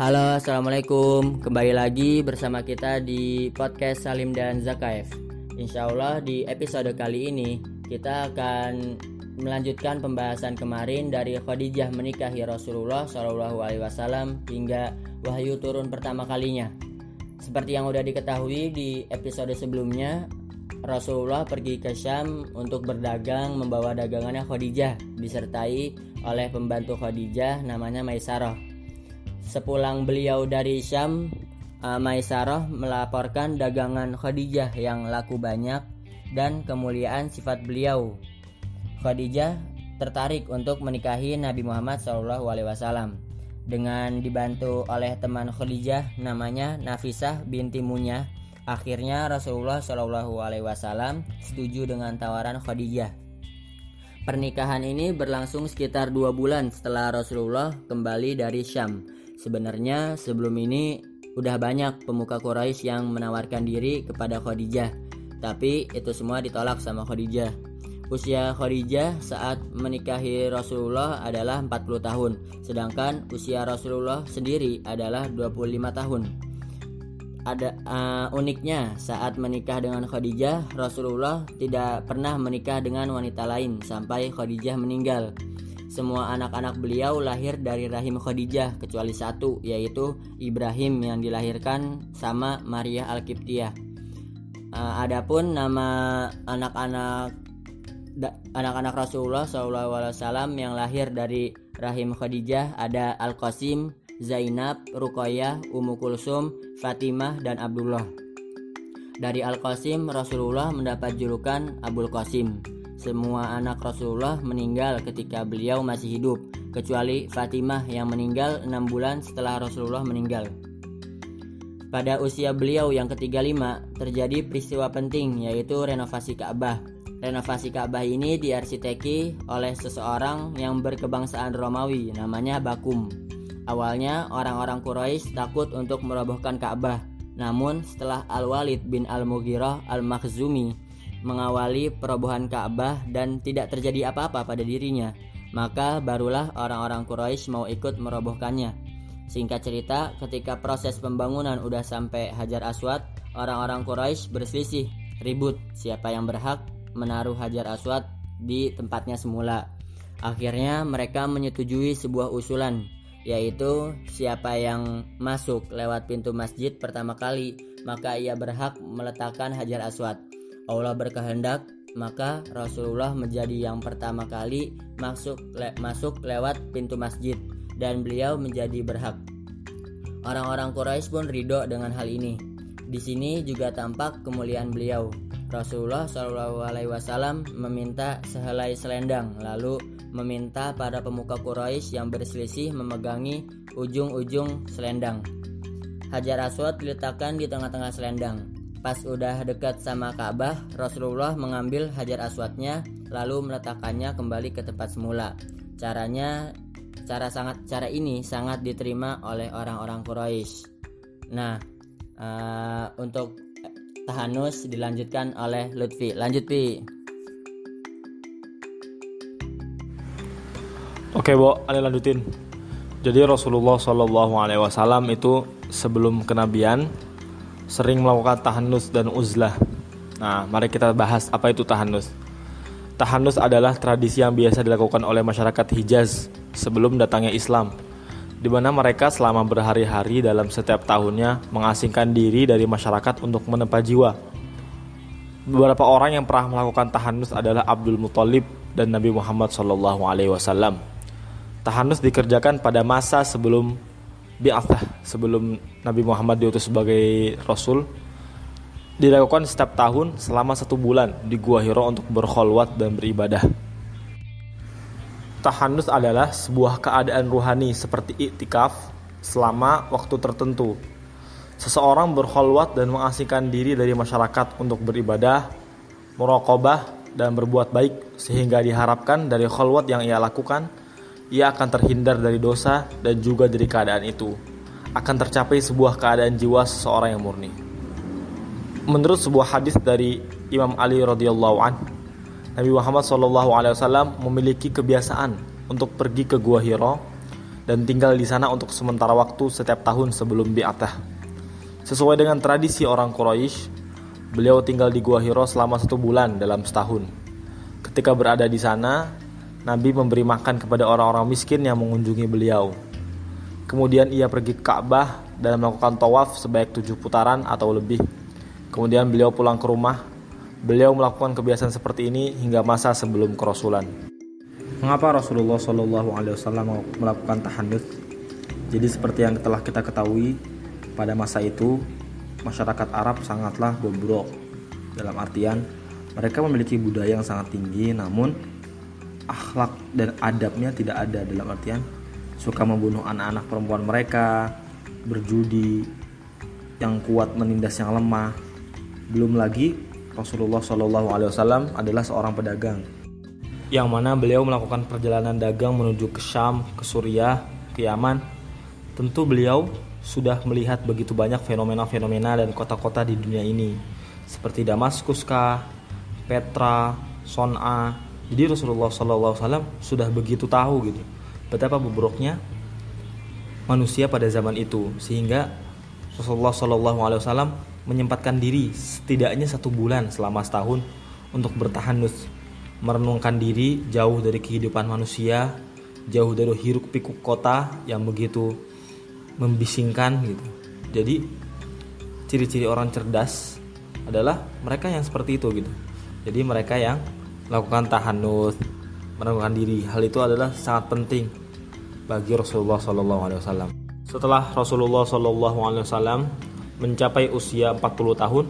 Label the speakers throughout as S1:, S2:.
S1: Halo, assalamualaikum. Kembali lagi bersama kita di podcast Salim dan Zakaev. Insya Allah di episode kali ini kita akan melanjutkan pembahasan kemarin dari Khadijah menikahi Rasulullah Shallallahu Alaihi Wasallam hingga wahyu turun pertama kalinya. Seperti yang sudah diketahui di episode sebelumnya, Rasulullah pergi ke Syam untuk berdagang membawa dagangannya Khadijah disertai oleh pembantu Khadijah namanya Maisarah. Sepulang beliau dari Syam, uh, Maisarah melaporkan dagangan Khadijah yang laku banyak dan kemuliaan sifat beliau. Khadijah tertarik untuk menikahi Nabi Muhammad SAW dengan dibantu oleh teman Khadijah namanya Nafisah binti Munyah. Akhirnya Rasulullah SAW setuju dengan tawaran Khadijah. Pernikahan ini berlangsung sekitar dua bulan setelah Rasulullah kembali dari Syam. Sebenarnya sebelum ini udah banyak pemuka Quraisy yang menawarkan diri kepada Khadijah, tapi itu semua ditolak sama Khadijah. Usia Khadijah saat menikahi Rasulullah adalah 40 tahun, sedangkan usia Rasulullah sendiri adalah 25 tahun. Ada uh, uniknya saat menikah dengan Khadijah, Rasulullah tidak pernah menikah dengan wanita lain sampai Khadijah meninggal. Semua anak-anak beliau lahir dari rahim Khadijah kecuali satu yaitu Ibrahim yang dilahirkan sama Maria Al-Qibtiyah. Uh, adapun nama anak-anak anak-anak Rasulullah SAW yang lahir dari rahim Khadijah ada Al-Qasim, Zainab, Ruqayyah, Ummu Kulsum, Fatimah, dan Abdullah. Dari Al-Qasim, Rasulullah mendapat julukan Abul Qasim. Semua anak Rasulullah meninggal ketika beliau masih hidup, kecuali Fatimah yang meninggal enam bulan setelah Rasulullah meninggal. Pada usia beliau yang ketiga lima terjadi peristiwa penting yaitu renovasi Ka'bah. Renovasi Ka'bah ini diarsiteki oleh seseorang yang berkebangsaan Romawi namanya Bakum. Awalnya orang-orang Quraisy takut untuk merobohkan Ka'bah. Namun setelah Al-Walid bin Al-Mughirah Al-Makhzumi mengawali perobohan Ka'bah dan tidak terjadi apa-apa pada dirinya, maka barulah orang-orang Quraisy mau ikut merobohkannya. Singkat cerita, ketika proses pembangunan udah sampai Hajar Aswad, orang-orang Quraisy berselisih, ribut siapa yang berhak menaruh Hajar Aswad di tempatnya semula. Akhirnya mereka menyetujui sebuah usulan, yaitu siapa yang masuk lewat pintu masjid pertama kali, maka ia berhak meletakkan Hajar Aswad. Allah berkehendak maka Rasulullah menjadi yang pertama kali masuk le, masuk lewat pintu masjid dan beliau menjadi berhak. Orang-orang Quraisy pun ridho dengan hal ini. Di sini juga tampak kemuliaan beliau. Rasulullah Wasallam meminta sehelai selendang, lalu meminta para pemuka Quraisy yang berselisih memegangi ujung-ujung selendang. Hajar Aswad diletakkan di tengah-tengah selendang. Pas udah dekat sama Ka'bah, Rasulullah mengambil hajar aswadnya lalu meletakkannya kembali ke tempat semula. Caranya cara sangat cara ini sangat diterima oleh orang-orang Quraisy. Nah, uh, untuk tahanus dilanjutkan oleh Lutfi. Lanjut, Pi.
S2: Oke, Bo, ada lanjutin. Jadi Rasulullah Shallallahu alaihi wasallam itu sebelum kenabian sering melakukan tahanus dan uzlah. Nah, mari kita bahas apa itu tahanus. Tahanus adalah tradisi yang biasa dilakukan oleh masyarakat Hijaz sebelum datangnya Islam, di mana mereka selama berhari-hari dalam setiap tahunnya mengasingkan diri dari masyarakat untuk menempa jiwa. Beberapa orang yang pernah melakukan tahanus adalah Abdul Muthalib dan Nabi Muhammad SAW. Tahanus dikerjakan pada masa sebelum bi'athah sebelum Nabi Muhammad diutus sebagai rasul dilakukan setiap tahun selama satu bulan di Gua Hiro untuk berkholwat dan beribadah. Tahanus adalah sebuah keadaan ruhani seperti iktikaf selama waktu tertentu. Seseorang berkholwat dan mengasingkan diri dari masyarakat untuk beribadah, merokobah, dan berbuat baik sehingga diharapkan dari kholwat yang ia lakukan ia akan terhindar dari dosa dan juga dari keadaan itu. Akan tercapai sebuah keadaan jiwa seseorang yang murni. Menurut sebuah hadis dari Imam Ali radhiyallahu an, Nabi Muhammad saw memiliki kebiasaan untuk pergi ke Gua Hiro dan tinggal di sana untuk sementara waktu setiap tahun sebelum bi'atah. Sesuai dengan tradisi orang Quraisy, beliau tinggal di Gua Hiro selama satu bulan dalam setahun. Ketika berada di sana, Nabi memberi makan kepada orang-orang miskin yang mengunjungi beliau. Kemudian ia pergi ke Ka'bah dan melakukan tawaf sebaik tujuh putaran atau lebih. Kemudian beliau pulang ke rumah. Beliau melakukan kebiasaan seperti ini hingga masa sebelum kerasulan. Mengapa Rasulullah Shallallahu Alaihi Wasallam melakukan tahannut? Jadi seperti yang telah kita ketahui pada masa itu masyarakat Arab sangatlah bobrok dalam artian mereka memiliki budaya yang sangat tinggi namun akhlak dan adabnya tidak ada dalam artian suka membunuh anak-anak perempuan mereka, berjudi, yang kuat menindas yang lemah. Belum lagi Rasulullah Shallallahu Alaihi Wasallam adalah seorang pedagang, yang mana beliau melakukan perjalanan dagang menuju ke Syam, ke Suriah, ke Yaman. Tentu beliau sudah melihat begitu banyak fenomena-fenomena dan kota-kota di dunia ini, seperti Damaskus kah, Petra, Son'a. Jadi Rasulullah Wasallam sudah begitu tahu gitu betapa bobroknya manusia pada zaman itu sehingga Rasulullah Wasallam menyempatkan diri setidaknya satu bulan selama setahun untuk bertahanus merenungkan diri jauh dari kehidupan manusia jauh dari hiruk pikuk kota yang begitu membisingkan gitu. Jadi ciri-ciri orang cerdas adalah mereka yang seperti itu gitu. Jadi mereka yang melakukan tahanus merenungkan diri hal itu adalah sangat penting bagi Rasulullah Shallallahu Alaihi Wasallam. Setelah Rasulullah Shallallahu Alaihi Wasallam mencapai usia 40 tahun,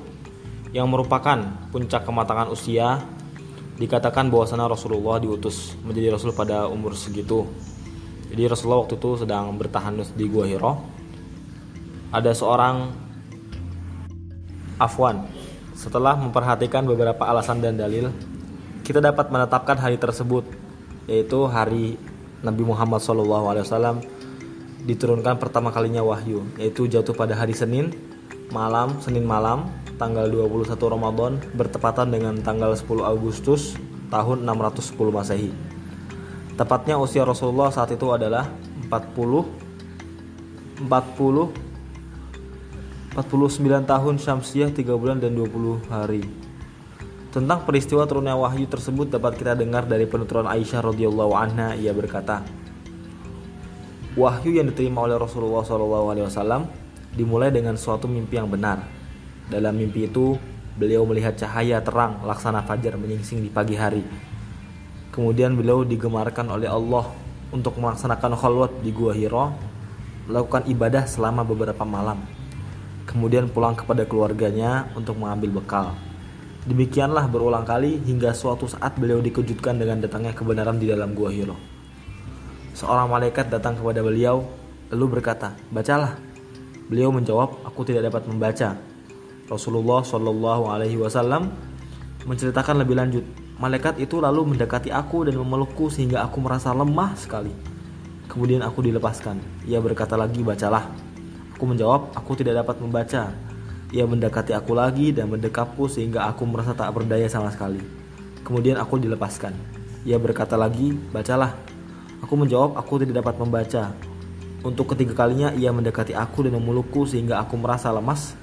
S2: yang merupakan puncak kematangan usia, dikatakan bahwasanya Rasulullah diutus menjadi Rasul pada umur segitu. Jadi Rasulullah waktu itu sedang bertahanus di Gua Hiro. Ada seorang Afwan. Setelah memperhatikan beberapa alasan dan dalil, kita dapat menetapkan hari tersebut, yaitu hari Nabi Muhammad SAW diturunkan pertama kalinya wahyu yaitu jatuh pada hari Senin malam Senin malam tanggal 21 Ramadan bertepatan dengan tanggal 10 Agustus tahun 610 Masehi. Tepatnya usia Rasulullah saat itu adalah 40 40 49 tahun Syamsiah 3 bulan dan 20 hari. Tentang peristiwa turunnya wahyu tersebut dapat kita dengar dari penuturan Aisyah radhiyallahu anha ia berkata, Wahyu yang diterima oleh Rasulullah SAW dimulai dengan suatu mimpi yang benar. Dalam mimpi itu, beliau melihat cahaya terang laksana fajar menyingsing di pagi hari. Kemudian beliau digemarkan oleh Allah untuk melaksanakan khalwat di Gua Hiro, melakukan ibadah selama beberapa malam. Kemudian pulang kepada keluarganya untuk mengambil bekal. Demikianlah berulang kali hingga suatu saat beliau dikejutkan dengan datangnya kebenaran di dalam gua Hiro. Seorang malaikat datang kepada beliau lalu berkata, "Bacalah." Beliau menjawab, "Aku tidak dapat membaca." Rasulullah Shallallahu alaihi wasallam menceritakan lebih lanjut, malaikat itu lalu mendekati aku dan memelukku sehingga aku merasa lemah sekali. Kemudian aku dilepaskan. Ia berkata lagi, "Bacalah." Aku menjawab, "Aku tidak dapat membaca." Ia mendekati aku lagi dan mendekapku sehingga aku merasa tak berdaya sama sekali. Kemudian aku dilepaskan. Ia berkata lagi, bacalah. Aku menjawab, aku tidak dapat membaca. Untuk ketiga kalinya ia mendekati aku dan memelukku sehingga aku merasa lemas.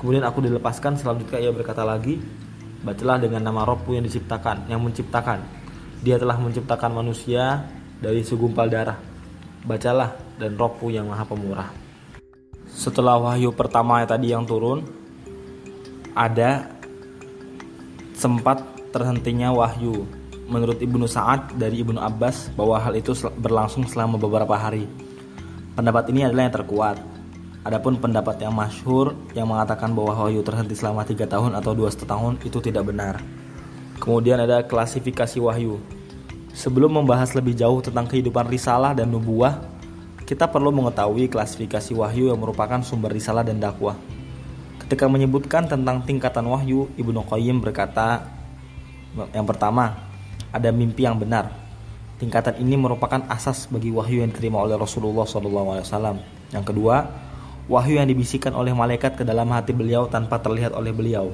S2: Kemudian aku dilepaskan, selanjutnya ia berkata lagi, bacalah dengan nama Robku yang diciptakan, yang menciptakan. Dia telah menciptakan manusia dari segumpal darah. Bacalah dan Robku yang maha pemurah setelah wahyu pertama tadi yang turun ada sempat terhentinya wahyu menurut Ibnu Sa'ad dari Ibnu Abbas bahwa hal itu berlangsung selama beberapa hari pendapat ini adalah yang terkuat Adapun pendapat yang masyhur yang mengatakan bahwa wahyu terhenti selama tiga tahun atau dua setengah tahun itu tidak benar. Kemudian ada klasifikasi wahyu. Sebelum membahas lebih jauh tentang kehidupan risalah dan nubuah, kita perlu mengetahui klasifikasi wahyu yang merupakan sumber risalah dan dakwah. Ketika menyebutkan tentang tingkatan wahyu, Ibnu Qayyim berkata, yang pertama, ada mimpi yang benar. Tingkatan ini merupakan asas bagi wahyu yang diterima oleh Rasulullah SAW. Yang kedua, wahyu yang dibisikkan oleh malaikat ke dalam hati beliau tanpa terlihat oleh beliau.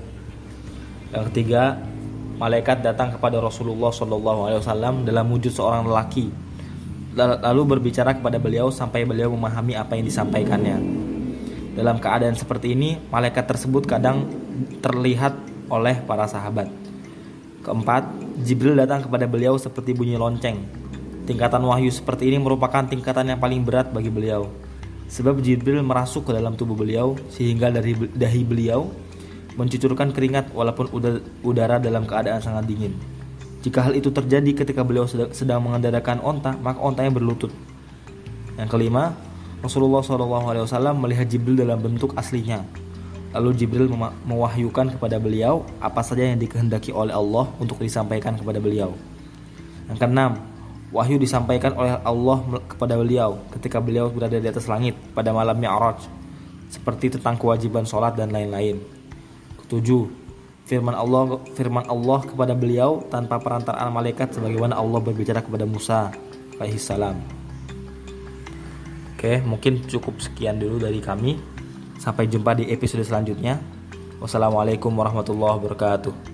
S2: Yang ketiga, malaikat datang kepada Rasulullah SAW dalam wujud seorang lelaki lalu berbicara kepada beliau sampai beliau memahami apa yang disampaikannya. Dalam keadaan seperti ini, malaikat tersebut kadang terlihat oleh para sahabat. Keempat, Jibril datang kepada beliau seperti bunyi lonceng. Tingkatan wahyu seperti ini merupakan tingkatan yang paling berat bagi beliau. Sebab Jibril merasuk ke dalam tubuh beliau sehingga dari dahi beliau mencucurkan keringat walaupun udara dalam keadaan sangat dingin. Jika hal itu terjadi ketika beliau sedang mengendarakan onta, maka ontanya berlutut. Yang kelima, Rasulullah SAW melihat Jibril dalam bentuk aslinya. Lalu Jibril mewahyukan kepada beliau apa saja yang dikehendaki oleh Allah untuk disampaikan kepada beliau. Yang keenam, wahyu disampaikan oleh Allah kepada beliau ketika beliau berada di atas langit pada malam Mi'raj, seperti tentang kewajiban sholat dan lain-lain. Ketujuh, firman Allah firman Allah kepada beliau tanpa perantaraan malaikat sebagaimana Allah berbicara kepada Musa alaihi salam. Oke, mungkin cukup sekian dulu dari kami. Sampai jumpa di episode selanjutnya. Wassalamualaikum warahmatullahi wabarakatuh.